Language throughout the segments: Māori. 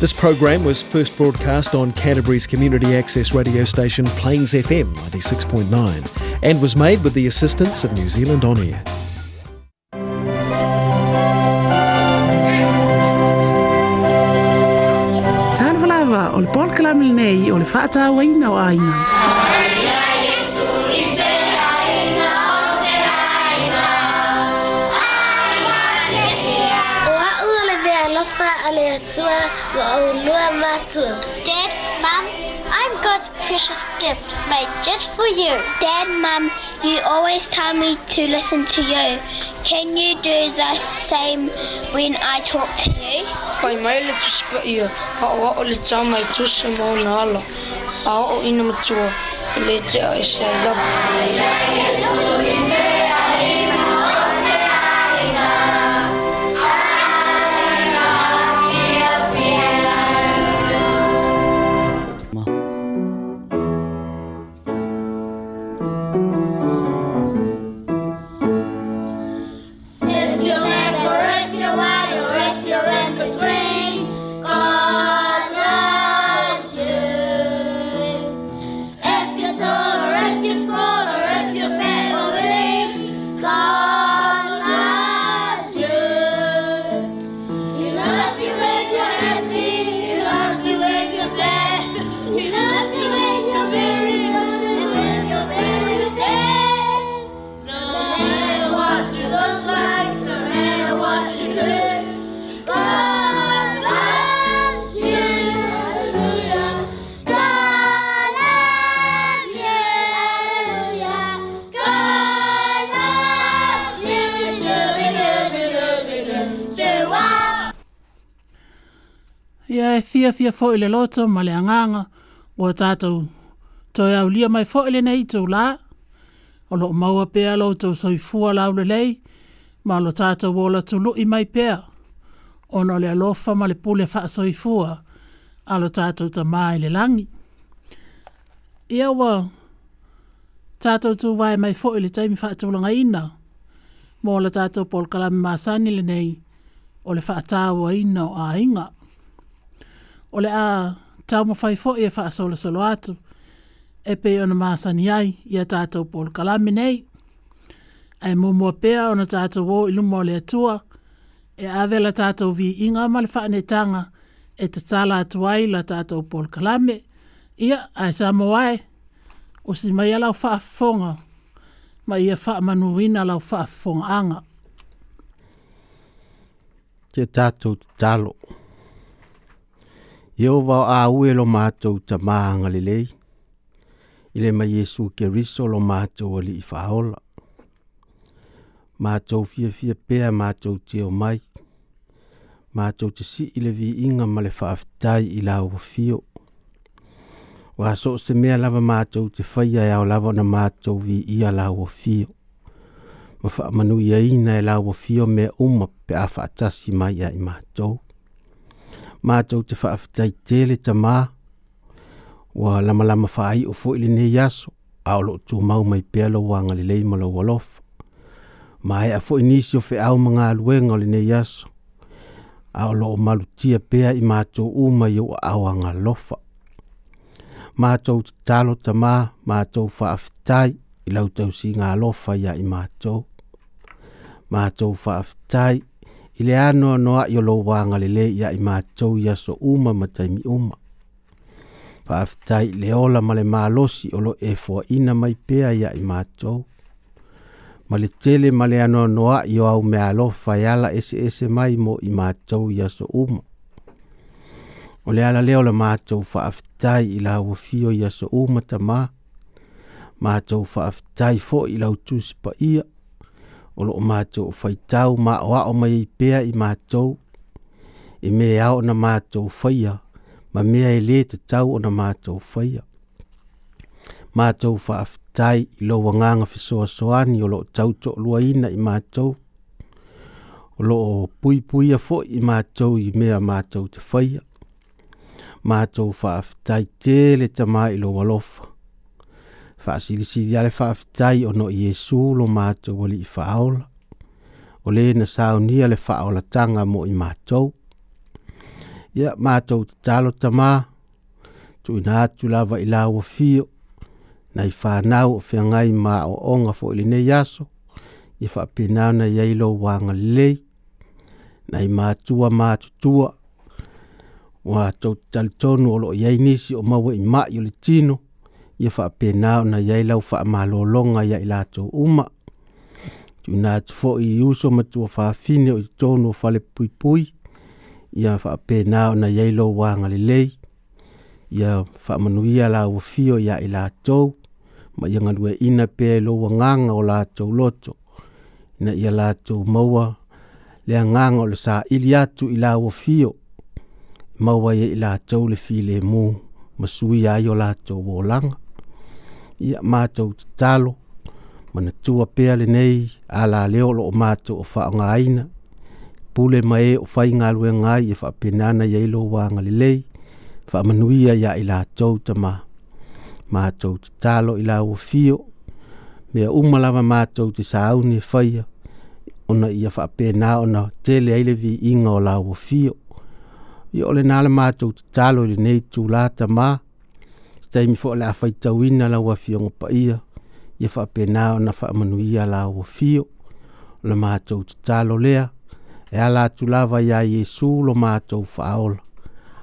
This program was first broadcast on Canterbury's community access radio station Plains FM 96.9 and was made with the assistance of New Zealand On Air. Tāna whalawa o le pōl kalamilnei o le o aina. Dad, Mom, I'm God's precious gift made just for you. Dad, Mom, you always tell me to listen to you. Can you do the same when I talk to you? Kai mai le tu spa ia, pa o o le tau mai tu se mo na ala. A o ina matua, le te a I love you. e fia fia fo le loto ma le anganga o a tātou. Toi au lia mai fo le nei tau la, o lo maua pēa lo tau soifua lau le lei, ma lo tātou o la tulu i mai pēa. Ono le alofa ma le pule wha soifua, a lo tātou ta mai le langi. Ia wā, tātou tu wai mai fo le taimi fa tau langa ina, mō la tātou pol kalami māsani le nei, Ole le wha ina o a inga o le a tau ma fai fo e faa sola solo atu e pe ona maasani ai i a tātou polo kalami nei ai mō mua pea ona tātou o ilu mō le atua e avela tātou vi inga ma le faa tanga e te tala atuai la tātou polo kalami ia ai sa mō ai o si mai alau faa fonga ma ia faa manuina alau faa fonga anga Tātou tālo. Yeova a ue lo mātou ta māanga lelei. I le ma Yesu ke riso lo mātou ali i whaola. Mātou fia fia pēa mātou te o mai. Mātou te si i vi inga ma le whaafitai i la ua fio. Wa so se mea lava mātou te whaia e au lava na mātou vi ia la ua fio. Ma wha manu ia ina e la ua fio me uma pe a whaatasi mai a i mātou. matou te faafetai tele tamā ua lamalama faaiʻo foʻi lenei aso a o loo tumau mai pea lou agalelei ma lou alofa ma e a foʻi nisi o feʻau ma galuega o lenei aso a o loo malutia pea i matou uma i ua aoaga alofa matou tatalo tamā matou faafetai i lau tausiga alofa iā i matou matou faafetai i le anoanoa i o lou vaga lelē ia i matou ia so uma ma mi uma faafetai le ola ma le malosi o lo e ina mai pea ia i matou ma le tele ma le anoanoaʻi o au mealofa e ala eseese mai mo i matou ia so uma o le ala le o le matou faafetai i fio ia so uma tamā matou faafetai fo i lau tusi paia o loo mātou whaitau ma o o mai pēa i mātou. I me au na mātou whaia, ma mea e le te tau o na mātou whaia. Mātou whaaftai i lo wanganga fisoa soani o loo tauto luaina i mātou. O loo pui puia fo i mātou i mea mātou te whaia. Mātou whaaftai tēle tamā i lo walofa. faasilisi ia le faafetai ona o iesu lo matou o lii faaola o lē na saunia le faaolataga mo i matou ia matou tatalo tamā tuuina atu lava i la ua fio nai fanau o feagai ma oʻoga foʻi lenei aso ia faapena ona iai lou aga lelei nai matua matutua ua tou talitonu o loo iai nisi o maua i maʻi o le tino ia faapena ona iai lau faamalōloga ia i latou uma tuina atu foʻi i uso matua fafine o i totonu o falepuipui ia faapena ona iai lou agalelei ia faamanuia lauafio iā i latou ma ia galueina pea i lou agaga o latou loto ina ia latou maua le agaga o le saʻili atu i lauafio maua ia i latou le filemu ma sui ai o latou olaga ia matou tatalo mana tua pea lenei a laleo loo matou o faaogāina pule ma e o faigaluega ai e faapena ana iai lo agalelei faamanuia iā i latou tamā matou tatalo i lauafio mea uma lava matou te sauni e faia ona ia faapena ona tele ai le viiga o lauafio ia o lenā le matou tatalo i lenei tulā tamā taimi fo le afaitauina lau afiogo paia ia ia faapena ona faamanuia la uafio le matou tatalo lea e a latu lava iā iesu lo matou faaola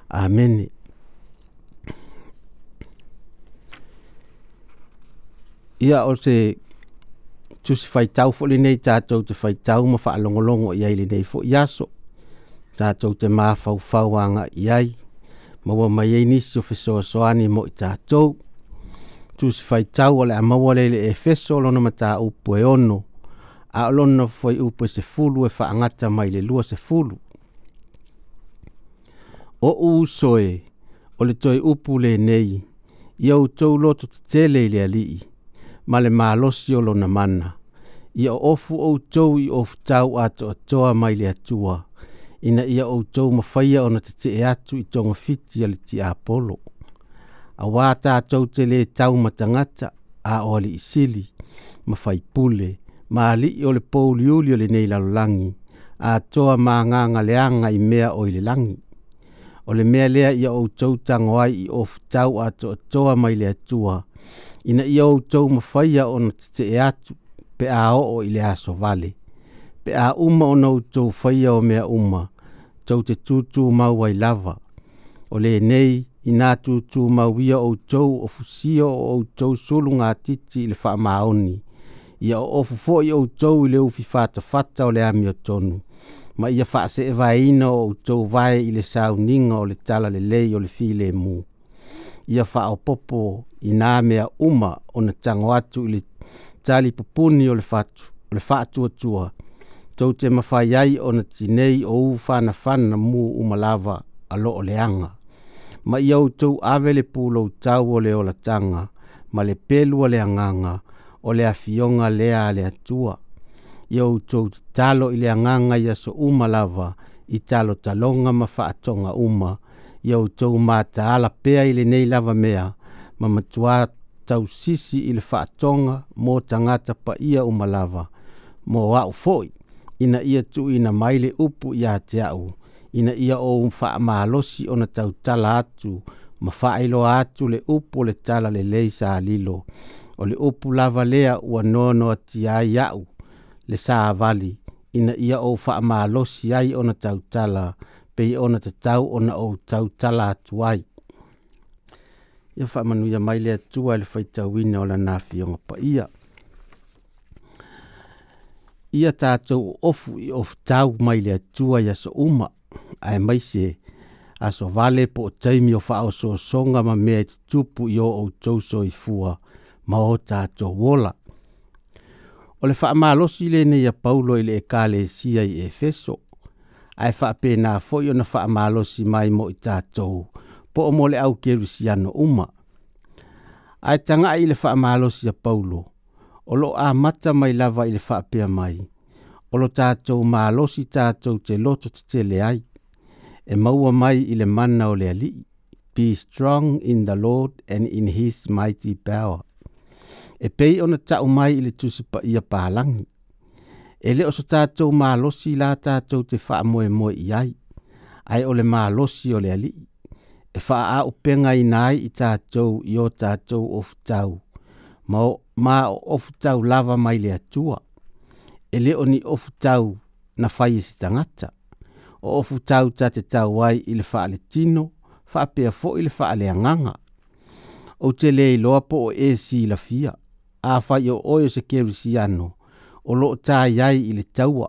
amene ia o se tusi faitau foʻi lenei tatou te faitau ma faalogologo i ai lenei foʻi aso tatou te mafaufau agaʻi ai maua mai ai nisi o fesoasoani mo i tatou tusi faitau o le a maua lei le efeso o lona mataupu e ono a o lona foi upu e sefulu e faagata mai le lua sefulu o usoe o le toe upu lenei ia outou loto tetele i le alii ma le malosi o lona mana ia o ofu outou i ofu tau atoatoa mai le atua ina ia o outou mafaia ona tetee atu i togafiti a le tiapolo auā tatou te lē tau ma tagata a o alii sili ma faipule ole alii o le pouliuli o lenei lalolagi atoa ma agagaleaga i mea o i le lagi o le mea lea ia o outou tagoai i ofitau a toʻatoa mai le atua ina ia outou mafaia ona tetee atu pe a o i le aso vale pe a uma ona outou faia o mea uma tau te tūtū mau ai lava. O le nei, i nā tūtū mau ia o tau o fusia o o tau solu ngā titi i le wha maoni. Ia o o fufo i o tau i le ufi fata fata o le amio tonu. Ma ia wha se e ina o tau vai i le sau ninga o le tala le lei o le fi le mu. Ia wha o popo i nā mea uma o na tango atu i le tali pupuni o le fatu, le fatu atua tau te mawhai ai o na tinei o u whana whana mu u malawa a lo o leanga. Ma i au tau awe le pūlo tau o le o latanga, ma le pelu o le anganga, o le afionga lea a le atua. I au tau talo i le anganga i aso u malawa, i talo talonga ma whaatonga uma, i au tau mata ala pea i le nei lava mea, ma matua tau sisi i le whaatonga mō tangata pa ia u malawa, mō au foi ina ia tu ina mai le upu ia te au. Ina ia o un faa maalosi o na tau tala atu. Ma faa ilo atu le upu le tala le lei sa alilo. O le upu lava lea ua nono ti ai au. Le saa vali. Ina ia o faa maalosi ai o na tau tala. Pei o na tau o na o tau tala atu ai. Ia faa manuia mai le atua ele faitawina o la nafi o ngapa ia ia tātou ofu i ofu tāu mai le tua ia aso uma, ai mai se a so vale po o taimi o whao so songa ma mea te tupu i o au tau so i fua ma o tātou wola. O le wha malosi le nei a paulo i le e kāle i Efeso, ai wha pē nā fōi o na wha malosi mai mo i tātou po o mole au kerusiano uma. Ai tanga i le wha malosi a paulo, olo a mata mai lava i le whaapea mai. Olo tātou mālosi tātou te loto te tele ai. E maua mai i le mana o le alii. Be strong in the Lord and in his mighty power. E pei ona tau mai i le tusipa ia pālangi. E le oso tātou mālosi la tātou te wha moe moe i ai. Ai ole mālosi o le alii. E wha a upenga i nai i tātou i o tātou of tau. Mau ma o ofu tau lava mai le atua. E leo ni ofu tau na fai e sitangata. O ofu tau ta te tau wai i le faa le tino, faa pia fo i le faa le anganga. O te le i loa po o e si la fia, a fai o oio se keri si ano, o lo ta yai i taua,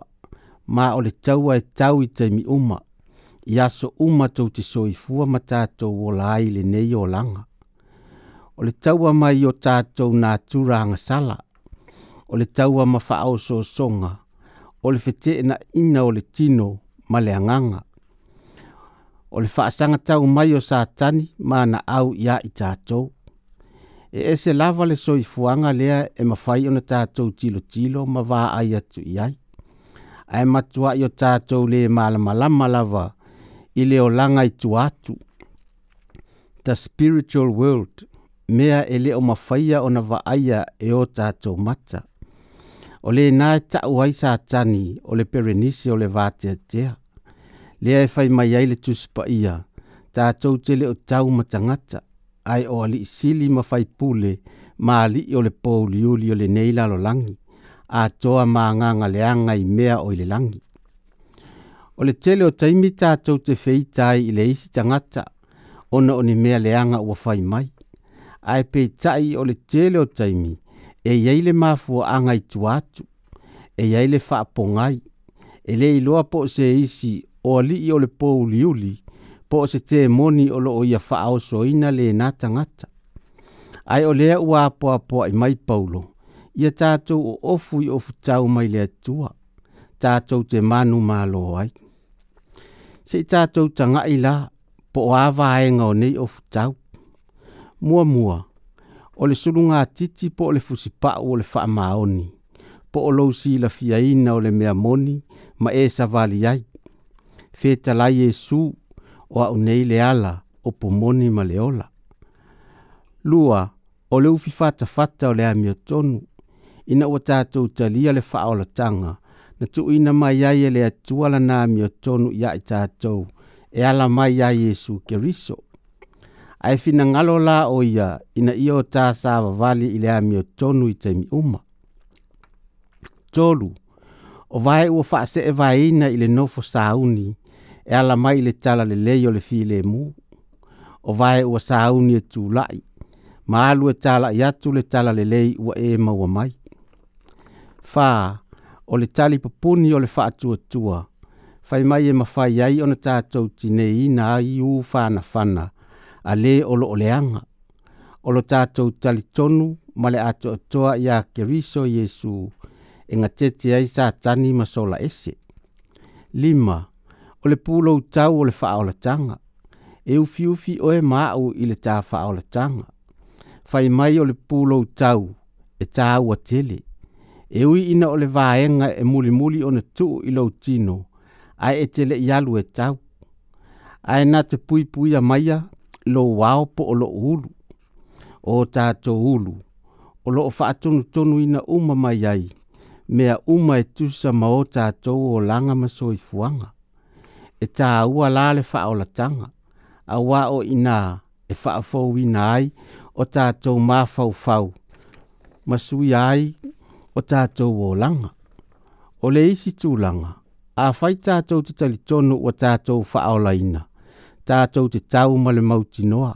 ma o le taua e tau i mi uma, i aso uma tau te soifua matato o ai le nei langa o le taua mai o tātou nā tūranga sala, o le taua mawhaau so songa, o le whete na ina o le tino ma le anganga. O le whaasanga tau mai o sātani ma na au ia i tātou. E se lava le soi fuanga lea e mawhai o na tātou tilo tilo ma wā ai atu iai. Ae matua i o tātou le malamalama lava i le o langa i tu The spiritual world, mea e le o mawhaia o na waaia e o tātou mata. O le nā e tau ai sa tani o le perenisi o le vātea tea. Lea e fai mai ai le tuspa ia, tātou te le o tau matangata, ai o ali sili ma fai pule, ma ali o le pouli uli o le neila lo langi, a toa ma nganga le anga i mea o le langi. O le tele o taimi tātou te feitai i le isi tangata, ona o ni mea le anga ua fai mai ae peitaʻi o le tele o taimi e iai le mafuaaga i tua atu e iai le faapogai e lē iloa po se isi o i o le pouliuli po se o se temoni o loo ia faaosoina lenā tagata ai o lea ua apoapoaʻi mai paulo ia tatou o ofu i ofutau mai le atua tatou te manu mālō ai se tatou tagaʻi ila po o avaega o nei ofutau mua mua. O le sulu ngā titi po le fusi pa'u o le wha maoni. Po o lou si la fiaina o le mea moni ma e sa vali ai. Feta la Yesu o au nei le ala o po moni ma le ola. Lua, o le ufi fata fata o le amio tonu. Ina ua tātou talia le wha la tanga. Na tu ina mai ai e le atuala na amio tonu ia i tātou. E ala mai ai Yesu keriso ai finagalo la o ia ina ia o ta sa vavali i le mio tonu i taimi uma tolu o vai ua faasee vaeina i le nofo sauni e ala mai i le tala lelei o le filemu o vai ua sauni e tulai ma alu e talaʻi atu le tala lelei ua e maua mai fa o le tali pupuni o le faatuatua fai mai e mafai ai ona tinei tineiina ai ū fanafana fana ale le o lo oleanga. O lo tātou tali tonu ma ato atoa ia ke Yesu e ngā tete ai sa tani ma ese. Lima, o le pūlo tau o le o tanga. E ufi ufi o e māu i le Fai mai o le pūlo e tā ua tele. E ui ina o le vāenga e muli muli o na tuu i lau Ai etele tele i e tau. Ai nā te pui pui a maia lo wao po o lo ulu. O tato ulu, o lo fa atonu tonu ina uma mai ai, mea uma e tusa ma o tato o langa maso i fuanga. E ta ua le fa o latanga, a wa o ina e fa a fau ina ai, o tato ma fau fau, masui ai o tato o langa. O le isi langa, a fai tato te talitono o tato fa o laina. ina tātou te tau ma le mauti noa.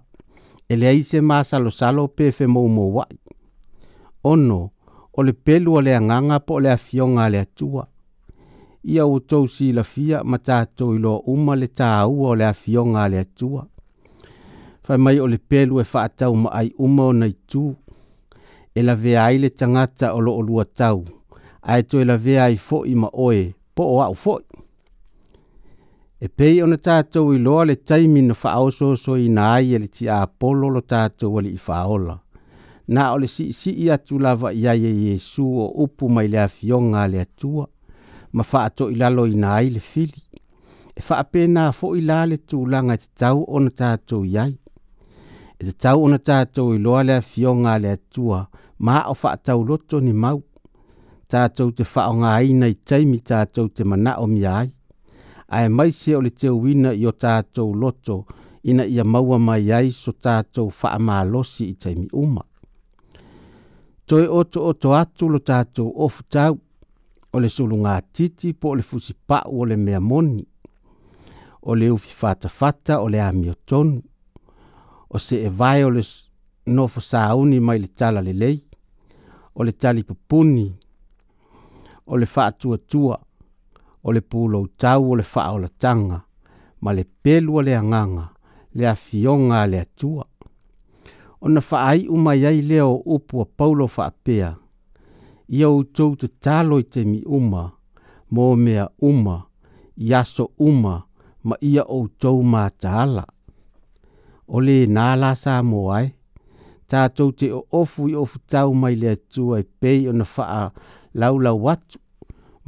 E le aise mā salo salo pē fe mou mou wai. Ono, o le pelua le anganga po le afionga le atua. Ia o tau si la fia ma tātou ilo uma le tāua o le afionga le atua. Fai mai o le pelu e whaatau ma ai uma o nei tū. E la vea ai le tangata o lo o lua tau. Ai to e la vea ai fo i ma oe, po o au foi e pei ona tatou iloa le taimi na faaosoosoina ai e le tiapolo lo tatou alii faaola na o si siʻisiʻi atu lava i ai e iesu o upu mai le afioga a le atua ma faatoʻilaloina ai le fili e faapena foʻi la le tulaga e tatau ona tatou i ai e tatau ona tatou iloa le afioga a le atua ma o faatauloto ni mau tatou te faaaogāina i taimi tatou te manaʻo mia ai ai mai se o le teuina i o tatou loto ina ia maua mai ai so tatou faamalosi i taimi uma toe otooto atu lo tatou ofu tau o le suluga titi po o le fusipa'u o le mea moni o le ufi fatafata o le amiotonu o se e vae o le nofo sauni mai le tala lelei o le tali pupuni o le tua o le pulou tau o le tanga, ma le pelu a le agaga le afioga a le tua. ona faaiʻu mai ai lea o upu a paulo faapea ia outou talo i te mi uma mo mea uma i aso uma ma ia outou mataala o le lenā la sa mo ae tatou te ofu i ofu tau mai le atua e pei ona faalaulau atu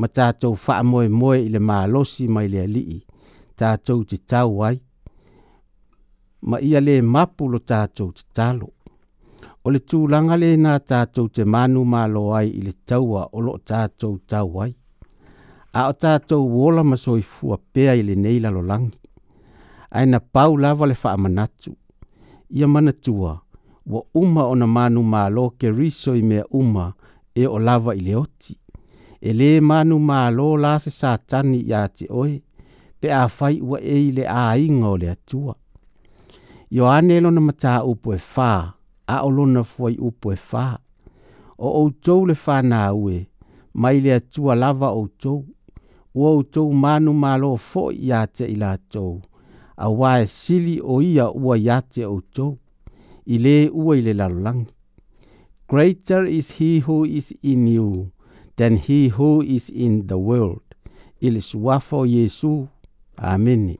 ma tātou wha moe moe i le mālosi mai le alii, tātou te tau ai. Ma ia le mapu lo tātou te talo. O le tūlanga le nā tātou te manu mālo ai i le taua o lo tātou tau ai. A o tātou wola ma soi fua pea i le neila lo langi. na pau lava le wha manatu. Ia mana tua, wa uma ona manu mālo ke riso i mea uma e o lava i le oti e le manu malo la se tani ya ti oi pe a fai ua e le a inga o le Yo anelo lona mata upo e fa, a olona foi fuai po fa, o e o tou le fa na ue, mai le tua lava o tou, ua o tou manu malo fo ya te ila tou, a wae sili o ia ua ya te o tou, ile le ile la lang Greater is he who is in you, than he who is in the world. Ili for Yesu. amen.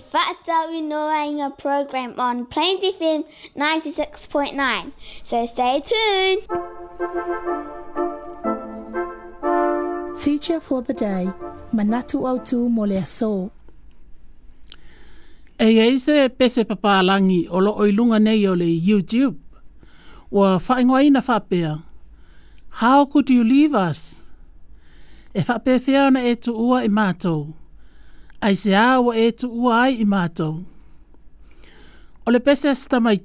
to Fatawi Noainga program on Plains FM 96.9. So stay tuned. Feature for the day, Manatu Autu Mole Aso. E ei se pese papa langi o lo oilunga nei o le YouTube. Wa whaingoa ina whapea. How could you leave us? E whapea whiaona e tu ua i E mātou ai se awa e tu ua i mātou. O le pese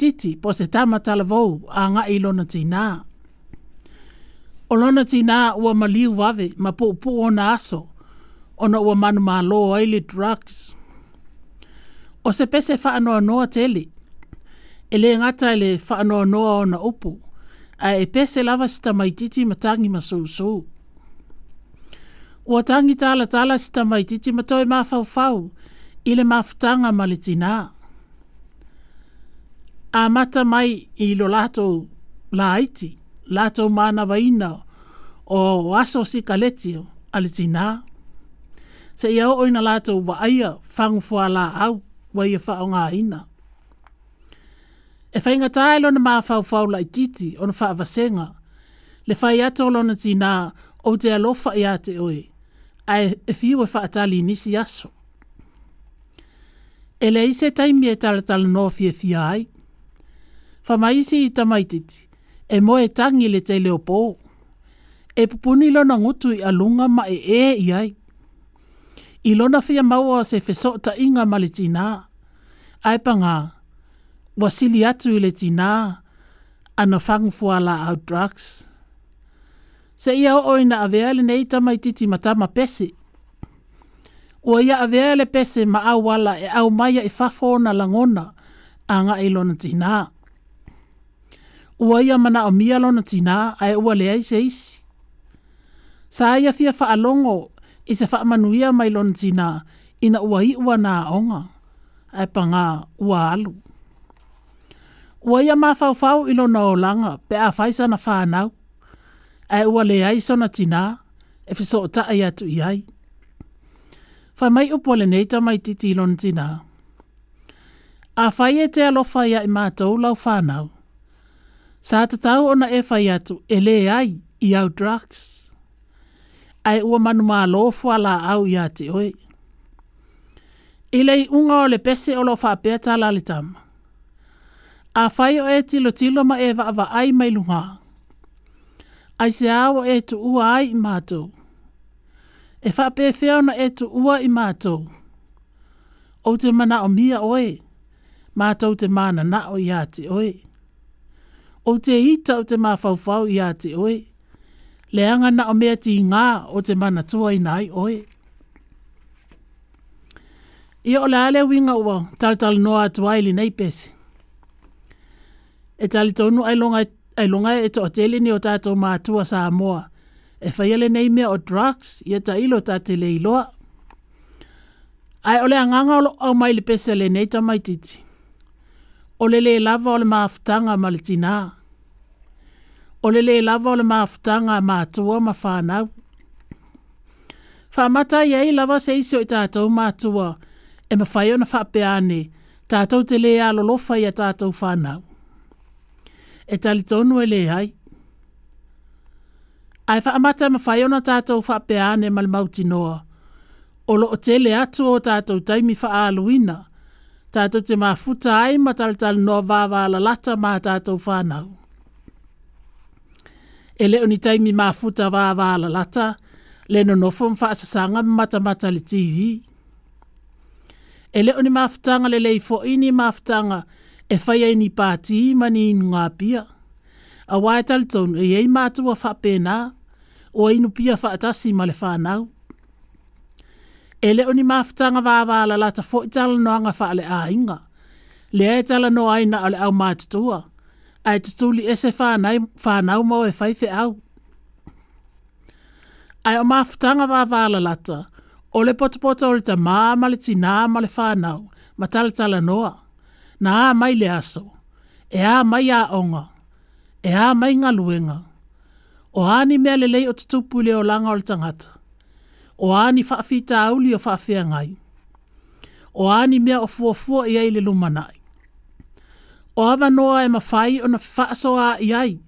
titi, po se tamatala vou a nga i lona tina. O lona tina ua maliu wave ma po upu ona aso ona ua manu ma lo oili drugs. O se pese whaanoa noa tele, e le ngata e le whaanoa noa ona upu, a e pese lava stamaititi matangi masousou. Ma Ua tangi tala tala si tamai titi matoi mafau fau ile mafutanga malitina. A mata mai ilo lato la haiti, lato mana vaina o aso si kaleti alitina. Se iau oina lato wa aia fangu fua la au wa ia fao ngā ina. E fainga tae lona mafau fau la ititi ona wha avasenga, le whai ato lona tina o te alofa i ate oe ae e fiu e whaatali nisi aso. E lei se taimi e taratala no fie fia ai. Whamaisi i tamaititi, e moe tangi le te leo pō. E pupuni lona ngutu i alunga ma e e i ai. I lona fia maua se feso ta inga mali tina. Ai panga, wasili atu i le tina, ana fangfuala au Drugs se ia o ina avea le nei tamaititi ma tama pesi. Ua ia avea le pese ma au wala e au maia e fafona langona a nga ilona tina. Ua ia mana o mia lona tina a e ua lea se isi. Sa ia fia fa alongo i se fa manuia mai lona tina ina ua i ua na onga a e panga ua alu. Ua ia ma fau fau ilona o langa pe a faisa na fa anau ae ua ai sona tina, e fesootaʻi atu i ai faamai upu o lenei taumaitiiti lona tinā afai e te alofa ia i matou lau fanau sa tau ona e fai atu e leai i au drugs ae ua manu fualāau iā te au i lei uga o le pese o lo loo faapea talale tama afai o e tilo ma e ai mai lugā ai se awa e tu ua ai i mātou. E whapewhia ona e tu ua i mātou. O te mana o mia oe, mātou te mana na o i ati oe. O te hita o te mawhauwhau i ati oe. Leanga na o mea ti ngā o te mana tua i nai oe. Ia o leale winga ua, tal tal noa atu aili nei pesi. E tali tonu ai longa ai longa e to hoteli ni o tātou mātua sa moa. E whaiele nei mea o drugs, i e ta ilo tāte le iloa. Ai ole a nganga o au mai le pese le nei ta mai titi. Ole le lava ole maafutanga ma le tina. Ole le lava ole maafutanga mātua ma whānau. Whamata i ei lava se iso i tātou mātua e ma whaiona whapeane tātou te le alolofa i a tātou whānau e tali tonu e le hai. Ai wha amata ma whai ona tātou wha peane e mal mauti noa. O lo o tele atu o tātou taimi wha aluina. Tātou te mā futa ai ma tali tali noa vāvā la lata mā tātou whānau. E le oni taimi mā futa vāvā la lata, le no nofo mwha asasanga mata mata li tīhi. E le oni mā futanga le lei fo ini mā futanga, e whai ai ni pāti i mani inu ngā pia. A wai talitonu e ei mātua whapena o inu pia whaatasi ma le whānau. E leo ni maftanga vāvāla la ta fo itala no anga wha le āinga. Le e tala no aina ale au mātutua. A e tutuli e se whānau mau e whaife au. A e o maftanga vāvāla la ta. O le potopoto o le ta māma le tināma le whānau. Ma tala tala noa na a mai le aso, e a mai a onga, e a mai ngā luenga. O ani mea le lei o tutupu le o langa o le tangata. O ani whaafita auli o whaafia ngai. O ani mea o fuafua i ai le lumanai. O awa noa e mawhai o na whaasoa i ai,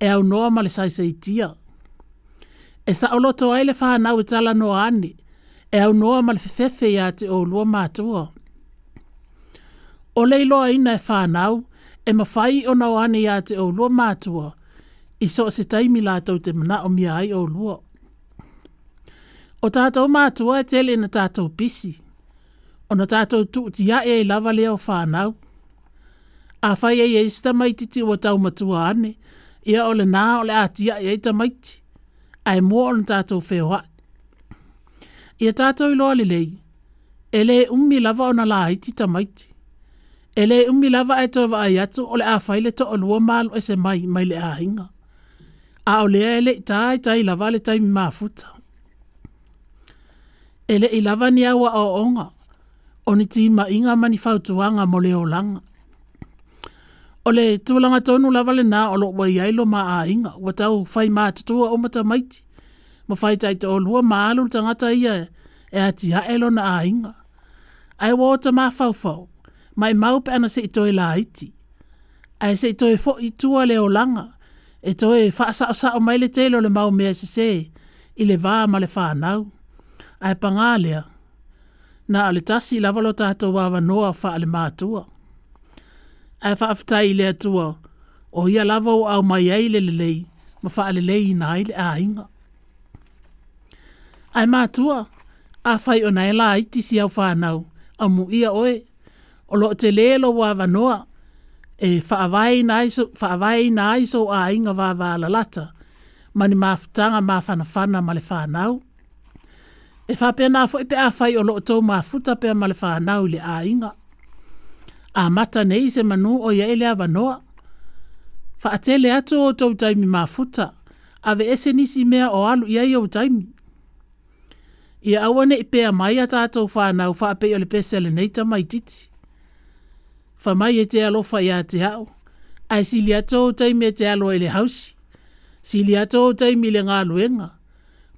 e au noa ma le saiseitia. E sa oloto ai le whanau e tala noa ani, e au noa ma le fefefe i a o lua mātua o leilo ina e whanau, e mawhai o nao ane ia te o lua mātua, i so se taimi lātou te mana o mi ai o lua. O tātou mātua e tele na tātou pisi, o na tātou tuutia e e lava leo whanau. A whai e e sita titi o tau matua ane, ia ole nā ole atia e e tamaiti, a e mua o na tātou whewa. Ia tātou iloa lelei, e le umi lava o na laiti tamaiti. Ta ele le umi lava e toa vaa yatu o le a faile to o lua e se mai mai le ahinga. A o ele e i tai tai lava le tai mafuta. Ele i lava ni awa o onga, o ti ma inga mani fautuanga mo le olanga. O le tonu lava le nā olo lo wai ailo ma ahinga, wa tau fai mā tutua o mata maiti, ma fai tai to o lua maalu tangata ia e, e ati haelo na ahinga. Ai wā o ta mai mau ana se itoe la iti. Ai se itoe fo i tua le o langa, e toe fa sa o sa o mai le telo le mau mea se se, i le vā ma le whānau. Ai pangā lea, na ale tasi lavalo tato wawa noa fa ale mātua. Ai fa aftai i lea tua, o ia lava o au mai ai le lei, ma fa ale lei i nai le ainga. Ai mātua, a fai o nai la iti si au whānau, amu ia oe, o lo te lelo wa vanoa e whaawai na iso a inga wa wa la lata ma ni maafutanga ma whanawhana whanau. E wha pia nafo i e pe a whai o lo o tau maafuta pia ma le whanau le a inga. A mata nei se manu o ia ele a vanoa. Wha a tele ato o tau taimi maafuta a ve ese nisi mea o alu ia i au taimi. Ia awane i pe a mai a tātou whanau wha a pe o le pesele nei tamaititi. Ia fa mai e te alo fa ia te hao. Ai sili ato o taimi e te alo ele hausi. Sili ato o taimi le ngā luenga.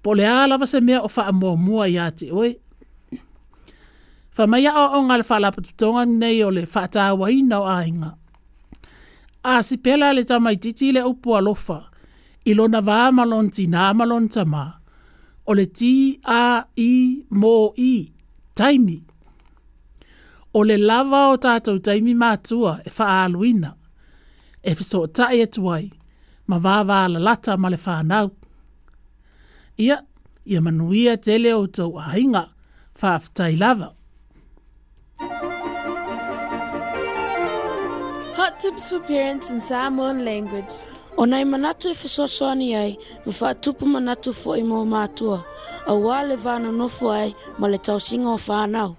Po le alawa se mea o fa a mua mua ia te oe. Fa mai ao o ngā le fa lapatutonga nei o le fa tāwa ina o ainga. A si pela le tamai titi le upu alofa. Ilo na vā malon ti nā malon tamā. O le ti a i mō i taimi. Taimi o le lava o tātou taimi mātua e wha aluina. E fiso o tae atuai, ma vāvā la lata ma le whānau. Ia, ia manuia tele o tau ahinga whaafutai lava. Hot tips for parents in Samoan language. O nei manatu e fisoso ani ai, ma wha tupu manatu fo i mō mātua. A wā le vāna nofu ai, ma le tau singa o whānau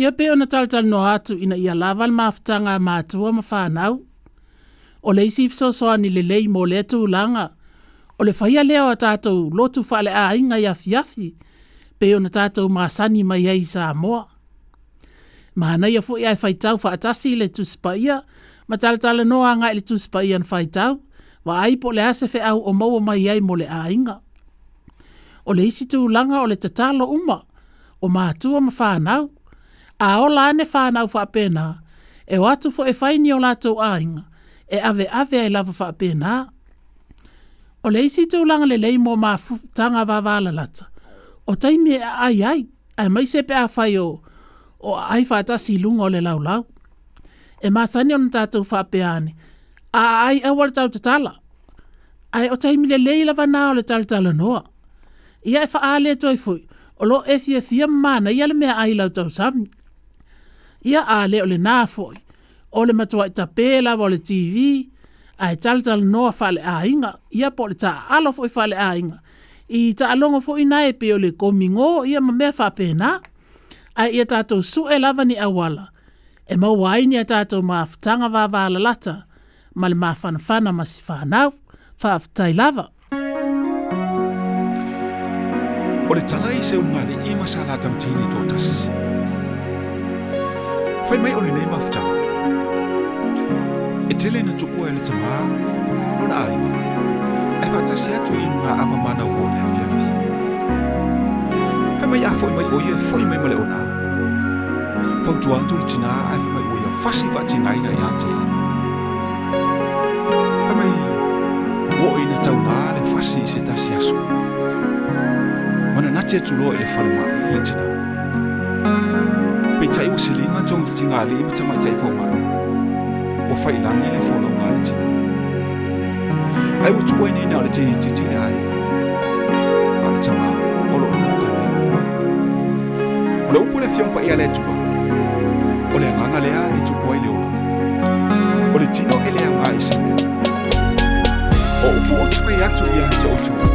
ia pe tal talitalinoa atu ina ia lava le mafutaga a matua ma fanau o le isi fesoasoani lelei mo lea tulaga o le faia lea o lotu fale lotu faaleaiga i afiafi pe ona tatou masani mai ai sa moa manaia foʻi ae faitau faatasi i le tusipaia ma talatalanoa aga i le tusipaia na faitau ua ai po le a se feʻau o maua mai ai mo le aiga o le isi tulaga o le tatalo uma o matua ma fanau a o la ne fa na fa e watu fo e fai ni o la to ainga e ave ave e lava fa pena o le isi tu lang le lei mo ma fu tanga va va la lata o tai me ai ai ai mai se pe a fai o o ai fa ta si lung o le lau lau e ma sani on ta tu fa pe ani a ai e wal tau tala ai o tai le lei lava na o le tal tala noa ia e fa ale toi fu o lo e fie fie mana ia le mea ai lau tau sami ia a le o le nā fōi, o le matua i ta pēla wa le TV, a e tala tala noa wha le ainga, ia po le ta alo fōi wha le ainga. I ta alongo fōi nā e pe o le komingo, ia ma mea wha pēna, a ia tātou su e lava ni awala, e mau waini a tātou maafutanga wā wā lalata, ma le maafanafana masi whanau, whaafutai lava. O le talai se unga le ima sa lata mtini tōtasi. fai mai o lenei mafutau e tele ina tu'ua e le tamā lona aiga e faatasi atu i lugaava manau o le afiafi fai mai a fo'i mai o ia e fo'i mai ma e le ona ik atu i tinā ae fai mai o ia fasi faatinaina iā te ina fai mai uo'o ina taugā le fasi i se tasi aso ma nati atu i e le falema'i le tinā peitai ua siliga togifitigali ma tamaitai faumaʻi ua failagi i e le folauga le tina ai ua tuuainaina o le tainititi le ae a le tamā o loo lukalaiga o le upu le afiomapaia le atua o le agaga lea le tupu ai le ola o le tino e le agā i semea o upu o tufai atu ia te outua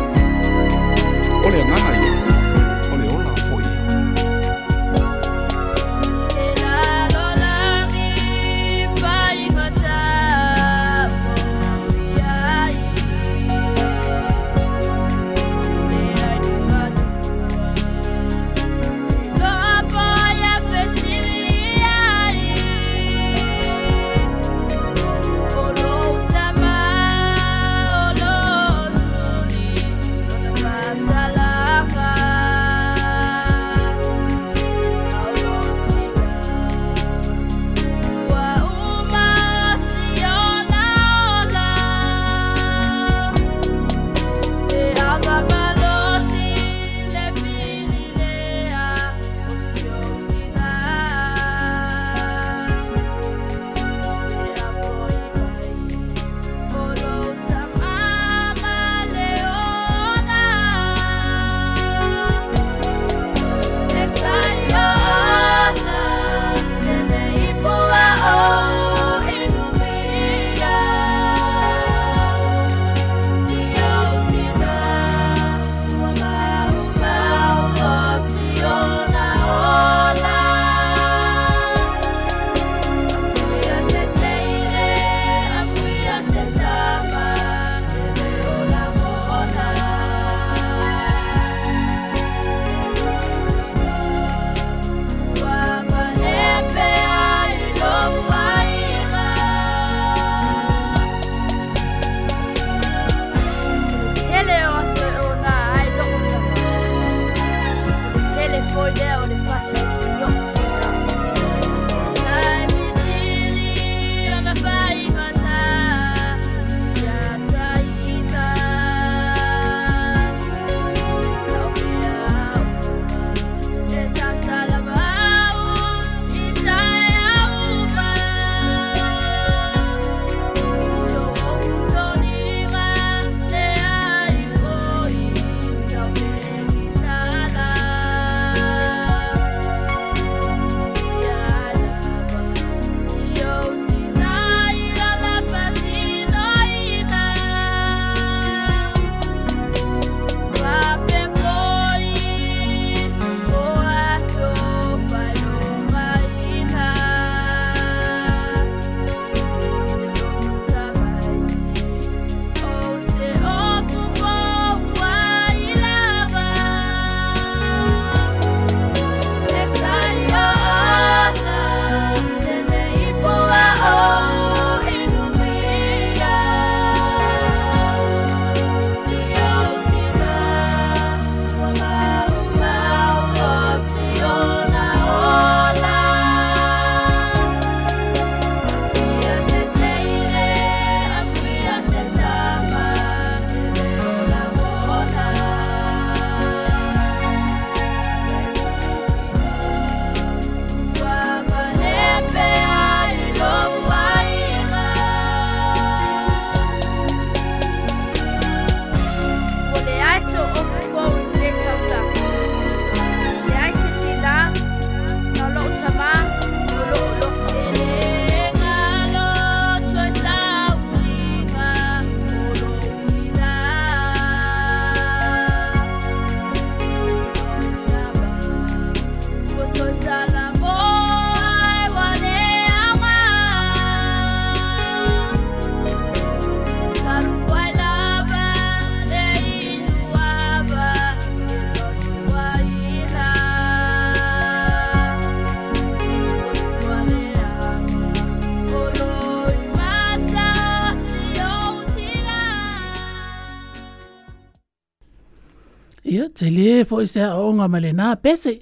fo i se aonga mai le nā pese,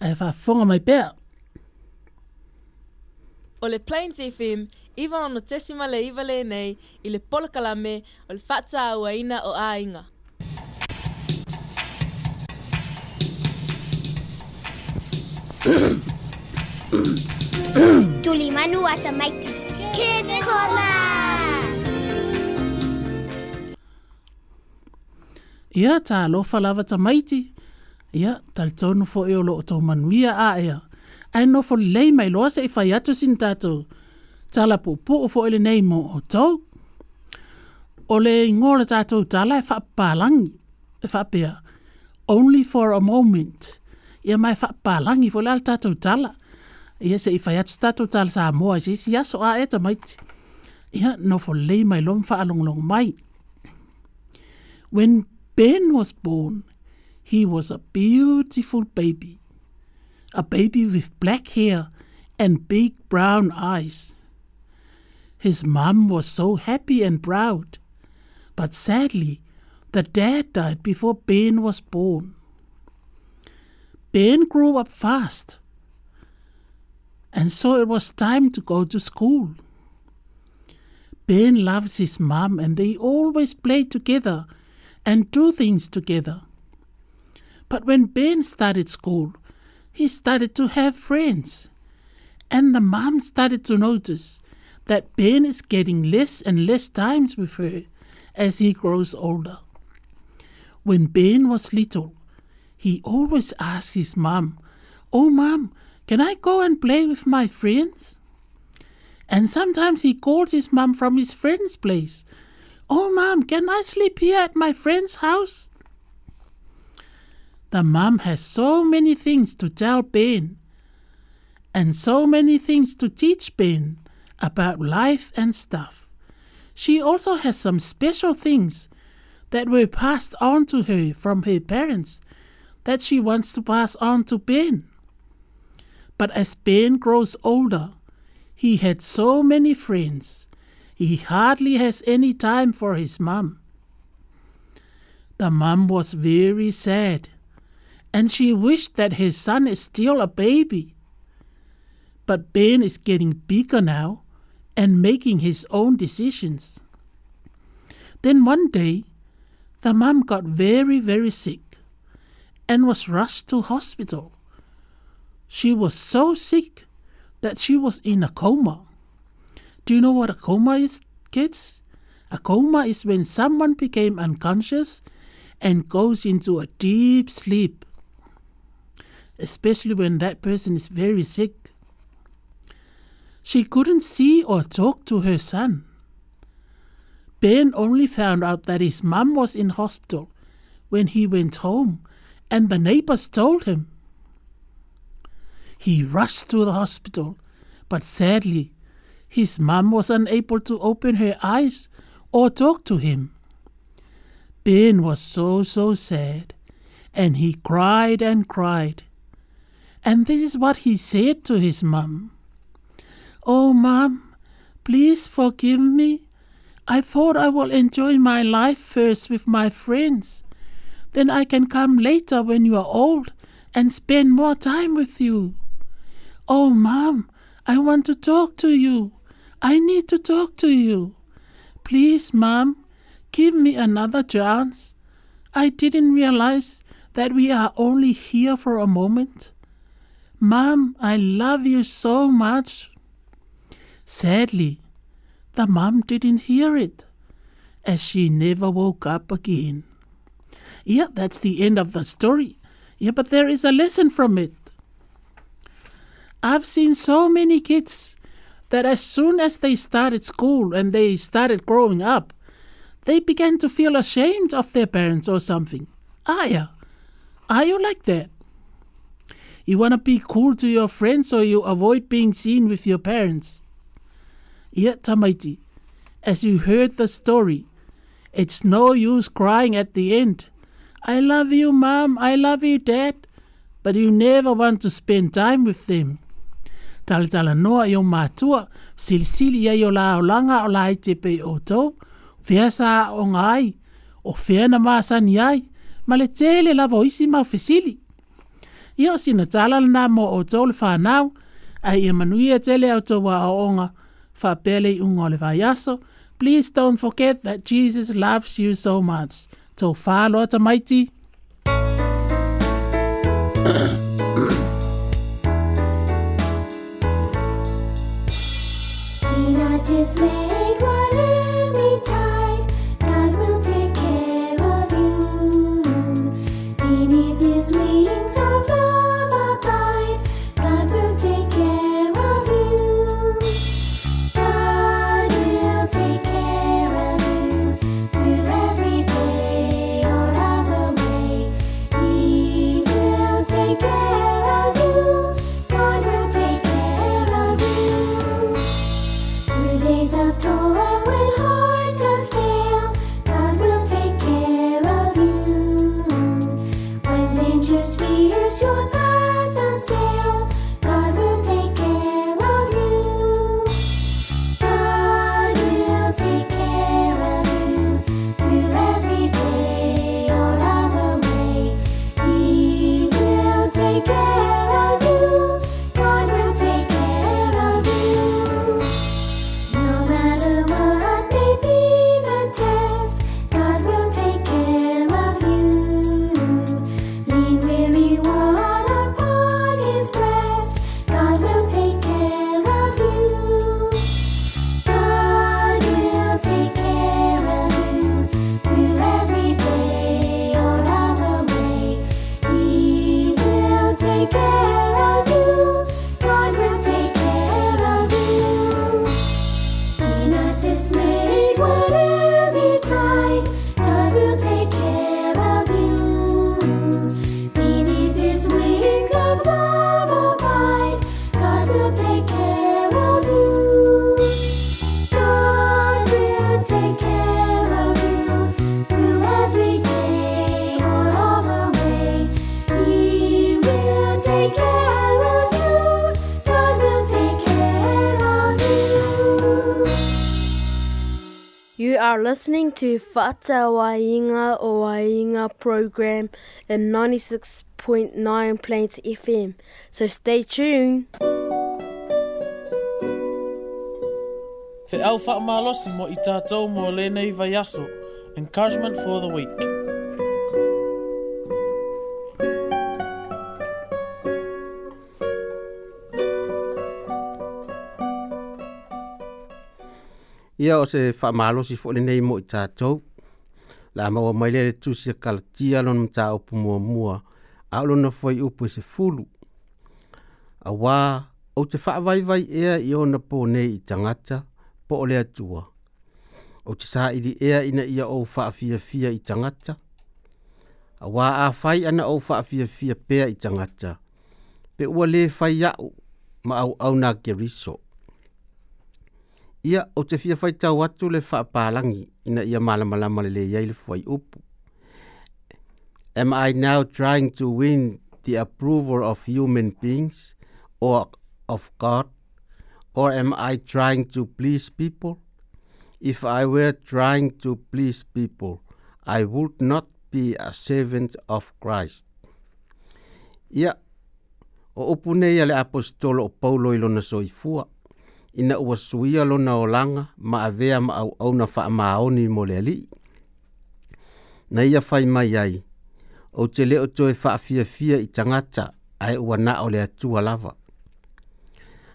a e whafonga mai pēr. O le Plains FM, iwa ono tesima le iwa le nei, i le polakalame o le whata aua ina o ainga. Tuli manu ata maiti. Kid Kona! Ia tā lofa lava ta maiti. ia talitonu foʻi o loo toumanumia a ea ae nofo lelei I loa seʻi fai atu sini tatou tala puʻupuʻu foʻi lenei mo outou o le igo le tatou tala e faapapalagi e faapea only for a moment ia ma e faapalagi foʻi la le tatou tala ia seʻi fai atu se tatou tala sa moa i seisi aso a e tamaiti ia nofo lelei mai loa ma faalogologo mai when ben was born he was a beautiful baby, a baby with black hair and big brown eyes. His mum was so happy and proud, but sadly, the dad died before Ben was born. Ben grew up fast, and so it was time to go to school. Ben loves his mum, and they always play together and do things together. But when Ben started school, he started to have friends. And the mom started to notice that Ben is getting less and less times with her as he grows older. When Ben was little, he always asked his mom, Oh, mom, can I go and play with my friends? And sometimes he called his mom from his friend's place. Oh, mom, can I sleep here at my friend's house? The mom has so many things to tell Ben and so many things to teach Ben about life and stuff. She also has some special things that were passed on to her from her parents that she wants to pass on to Ben. But as Ben grows older, he had so many friends, he hardly has any time for his mum. The mum was very sad and she wished that his son is still a baby. But Ben is getting bigger now and making his own decisions. Then one day, the mum got very, very sick and was rushed to hospital. She was so sick that she was in a coma. Do you know what a coma is, kids? A coma is when someone became unconscious and goes into a deep sleep especially when that person is very sick. She couldn't see or talk to her son. Ben only found out that his mum was in hospital when he went home, and the neighbors told him. He rushed to the hospital, but sadly, his mum was unable to open her eyes or talk to him. Ben was so, so sad, and he cried and cried. And this is what he said to his mom Oh, mom, please forgive me. I thought I will enjoy my life first with my friends. Then I can come later when you are old and spend more time with you. Oh, mom, I want to talk to you. I need to talk to you. Please, mom, give me another chance. I didn't realize that we are only here for a moment. Mom, I love you so much. Sadly, the mom didn't hear it, as she never woke up again. Yeah, that's the end of the story. Yeah, but there is a lesson from it. I've seen so many kids that as soon as they started school and they started growing up, they began to feel ashamed of their parents or something. Ah, yeah. Are you like that? You want to be cool to your friends or you avoid being seen with your parents. Yet, Tamaiti, as you heard the story, it's no use crying at the end. I love you, Mom, I love you, Dad, but you never want to spend time with them. Talitala noa i o mātua, silisili ai o la o langa o la i te pei o tau, sa o ngai, o na māsani ai, ma le tele lava o isi fesili ia sina tala lana mo o tou le whanau a ia manuia tele au tō wā oonga whapele i unga o le vaiaso. Please don't forget that Jesus loves you so much. Tō whāloa ta maiti. are listening to Fata Wainga o Wainga program in 96.9 Plains FM. So stay tuned. Te au whaamalosi mo i tātou mo lēnei vai aso. Encouragement for the week. ia o se faamalosi foʻi lenei mo i tatou la maua mai lea le tusi a kalatia lona mataupu muamua a o lona fuai upu e se fulu auā o te faavaivai ea i ona po nei i tagata po o le atua ou te saʻili ea ina ia fia fia i tagata a fai ana o fia fia pea i tagata pe ua lē fai aʻu ma auau ke riso. Ia o te fia fai tau atu le whaapalangi ina ia malamalama le le iei le upu. Am I now trying to win the approval of human beings or of God? Or am I trying to please people? If I were trying to please people, I would not be a servant of Christ. Ia, o upu nei ale apostolo o Paulo i ifua. ina ua suia lona olaga ma avea ma auauna faamaoni mo le alii na ia fai mai ai ou te lē o toe faafiafia i tagata ai ua na o le atua lava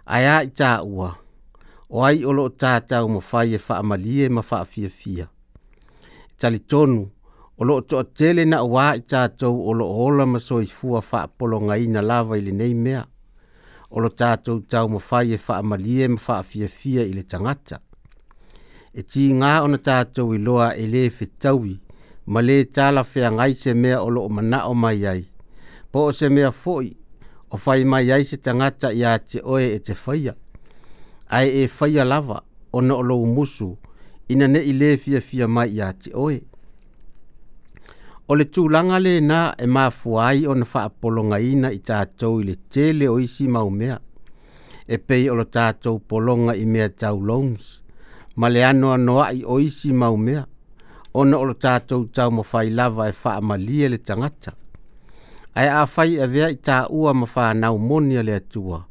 ae a i taʻua o ai o loo tatau mafai e faamalie ma faafiafia e talitonu o loo toʻatele na uā i tatou o loo ola ma soifua faapologaina lava i nei mea o lo tātou tau ma whai e wha amalie ma wha fia fia i le tangata. E tī ngā o na tātou i loa e le fe tauwi, ma le tāla whea ngai se mea o lo o mana o mai ai. Po o se mea foi, o whai mai ai se tangata i a te oe e te whaia. Ai e whaia lava, o na o lo musu, ina ne i le fia fia mai i a te oe. O le tūlanga le nā e māfua ai o na whaapolonga ina i tātou i le tele o isi maumea. E pei o le tātou polonga i mea tau loans. Ma le anoa noa i o isi maumea. O na o le tātou tau mo fai lava e whaamalia le tangata. Ai a fai a e vea i tā ua ma whanau naumonia le atua.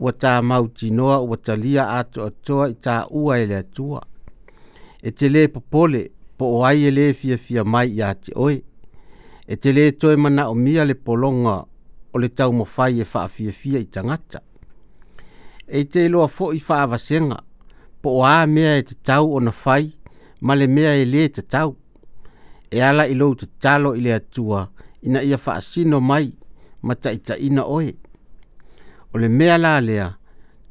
Ua tā mauti noa ua talia ato atoa i tā ua e le atua. E te le popole po o ai ele fia fia mai ia te oi. E te le toi mana o mia le polonga o le tau mo fai e faa fia fia i tangata. E te loa fo i faa vasenga, po o a mea e te tau o na fai, ma le mea e le te tau. E ala ilo te talo i le atua, ina ia faa sino mai, ma ta ita ina oe. O le mea la lea,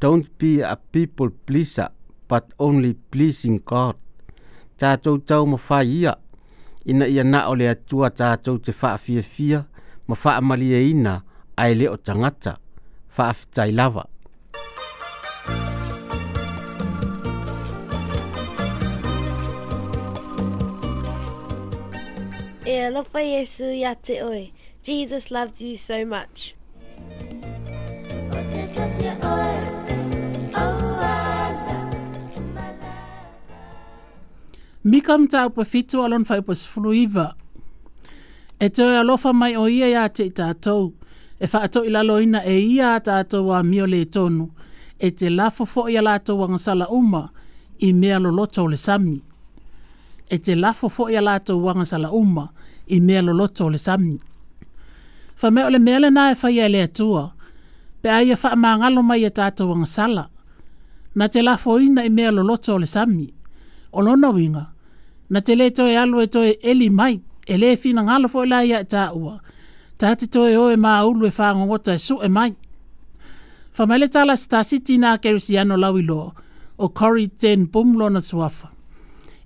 don't be a people pleaser, but only pleasing God tātou tau ma whai ia. Ina ia na o le atua tātou te wha fia fia ma wha malia e ina ai leo tangata. Wha fitai lava. E alofa Yesu ya te oe. Jesus loves you so much. Jesus loves you so Mika mta upa fitu alon fai upa sifulu iva. E teo alofa mai o ia ya te itatou. E fa ato ilalo ina e ia atatou wa mio le tonu. E te lafo ia lato wangasala uma i mea loloto le sami. E te lafo ia lato wangasala uma i mea loloto le sami. Fa me ole mele na e fai ele atua. Pe aia fa e maangalo mai e tatou wangasala. Na te lafo ina i mea loloto le sami. Olona winga na te le toi alo e toi eli mai, e le fina ngalo fo ila ya e tā ua. Ta te toi o e mā ulu e whāngongota e su e mai. Whamele tala sta siti nā kerisi ano lawilo, o Cory Ten Bumlo na suafa.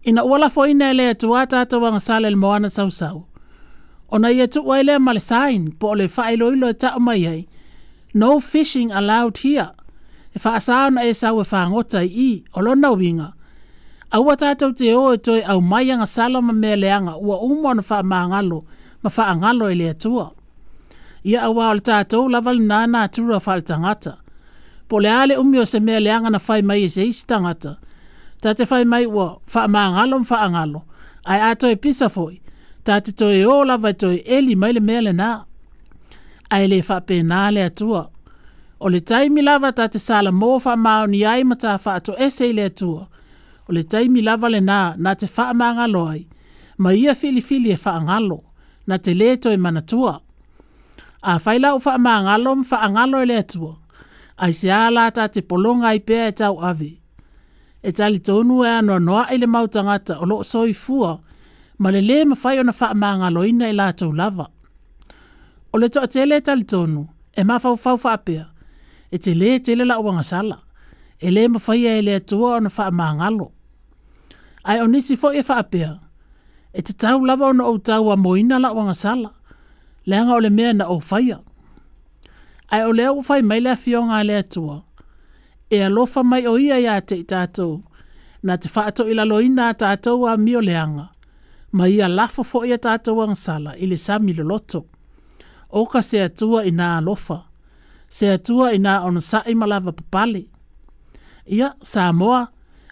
Ina uala fo ina ele e tuā tātou wanga sale le moana sau sau. Ona na ia tuwa ele male sain, po ole whaelo ilo e tā umai ei. No fishing allowed here. E whaasāo na e sau e whāngota i i, olona lona winga, Aua tātou te o e toi au mai anga salama mea leanga ua umo na wha maangalo, ma wha angalo e lea tua. Ia awa ala tātou lawali nā nā tūra wha tangata. Po le ale umio se mea leanga na whai mai e se isi tangata. Tā te whai mai ua wha maangalo ma wha angalo, ai ato e pisa foi. Tā te toi o lawa e toi eli mai le mea le nā. Ai le wha pē nā lea tua. O le taimi lava tā te sala mō wha maoni ai ma tā wha ato e se lea tua. Ia o le taimi lava lenā na te faamagalo ai ma ia filifili e faagalo na te leto e manatua afai lau faamagalo ma faagalo e le atua ai se ā lata te polonga ai pea e tau ave e talitonu e anoanoaʻi le mau tagata o loo soifua ma le lē mafai ona faamagaloina i e latou lava o le toʻatele e talitonu e mafaufau faapea e te lē e tele laʻuagasala Ele lē mafaia e le atua ona faamagalo Ai o nisi foʻi e faapea E tatau lava ona ou tau a moina la wanga sala. o le mea na ou faia ae o lea ua fai mai le afioga a le atua E alofa mai o ia iā te i tatou Na te whaato ila a tatou a mio leanga. Ma ia lafo foʻi a tatou agasala i le sami loloto. Oka se atua i nā alofa. Se atua i nā ono ma lava papale. Ia, Samoa,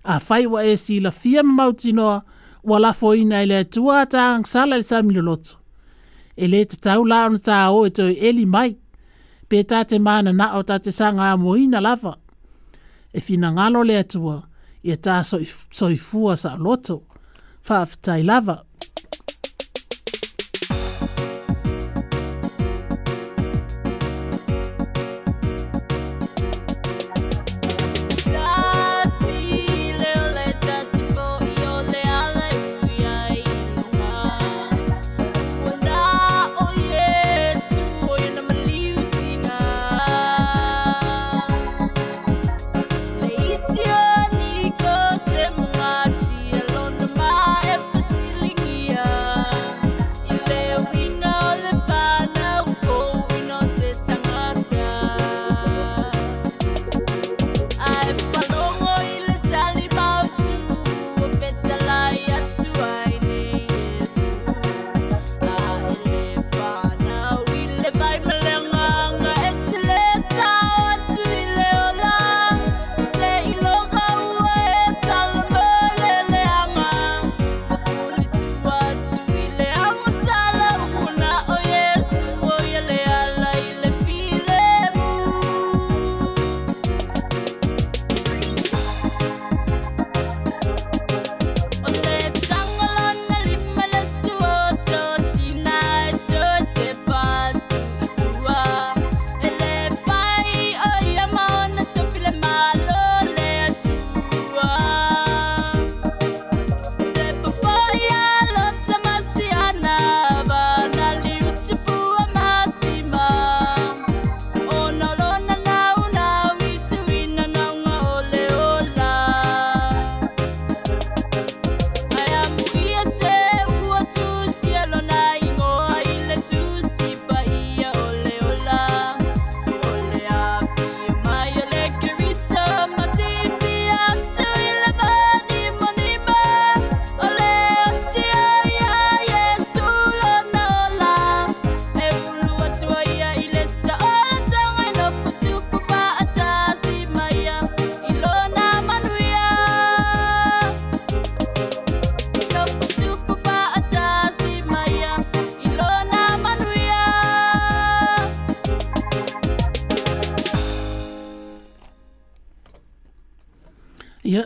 a fai e si la fia ma mauti noa wa la ina ele tua ta ang sala le sami loloto. E le te tau la ta o e toi eli mai, pe ta te mana na o ta te sanga a moina lava. E fina ngalo le tua, e ta soifua sa loto, faa aftai lava. Fa lava.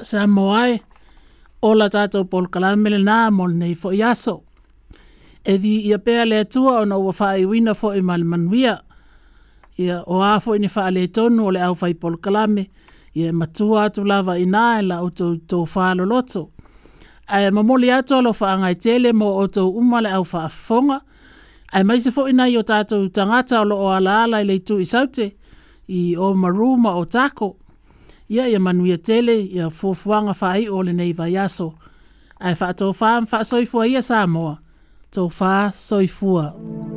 sa moai o la tātou pol kalamele nā mon nei fo iaso. E di ia pēa le tua o na ua wha i wina fo i mali manuia. Ia o fo i ni wha le tonu o le au fai pol kalame. Ia matua atu lava i nā e la o tō tō lo loto. Ai mamoli atu alo wha angai tele mo o tō umale au wha fonga. Ai mai se fo i nai o tātou tangata o lo o ala ala i leitu i saute. I o maruma o tako ia ia manuia tele ia fuafuaga faai o lenei vaiaso ae faatofā ma faasoifua ia sa moa tofā soifua mm -hmm.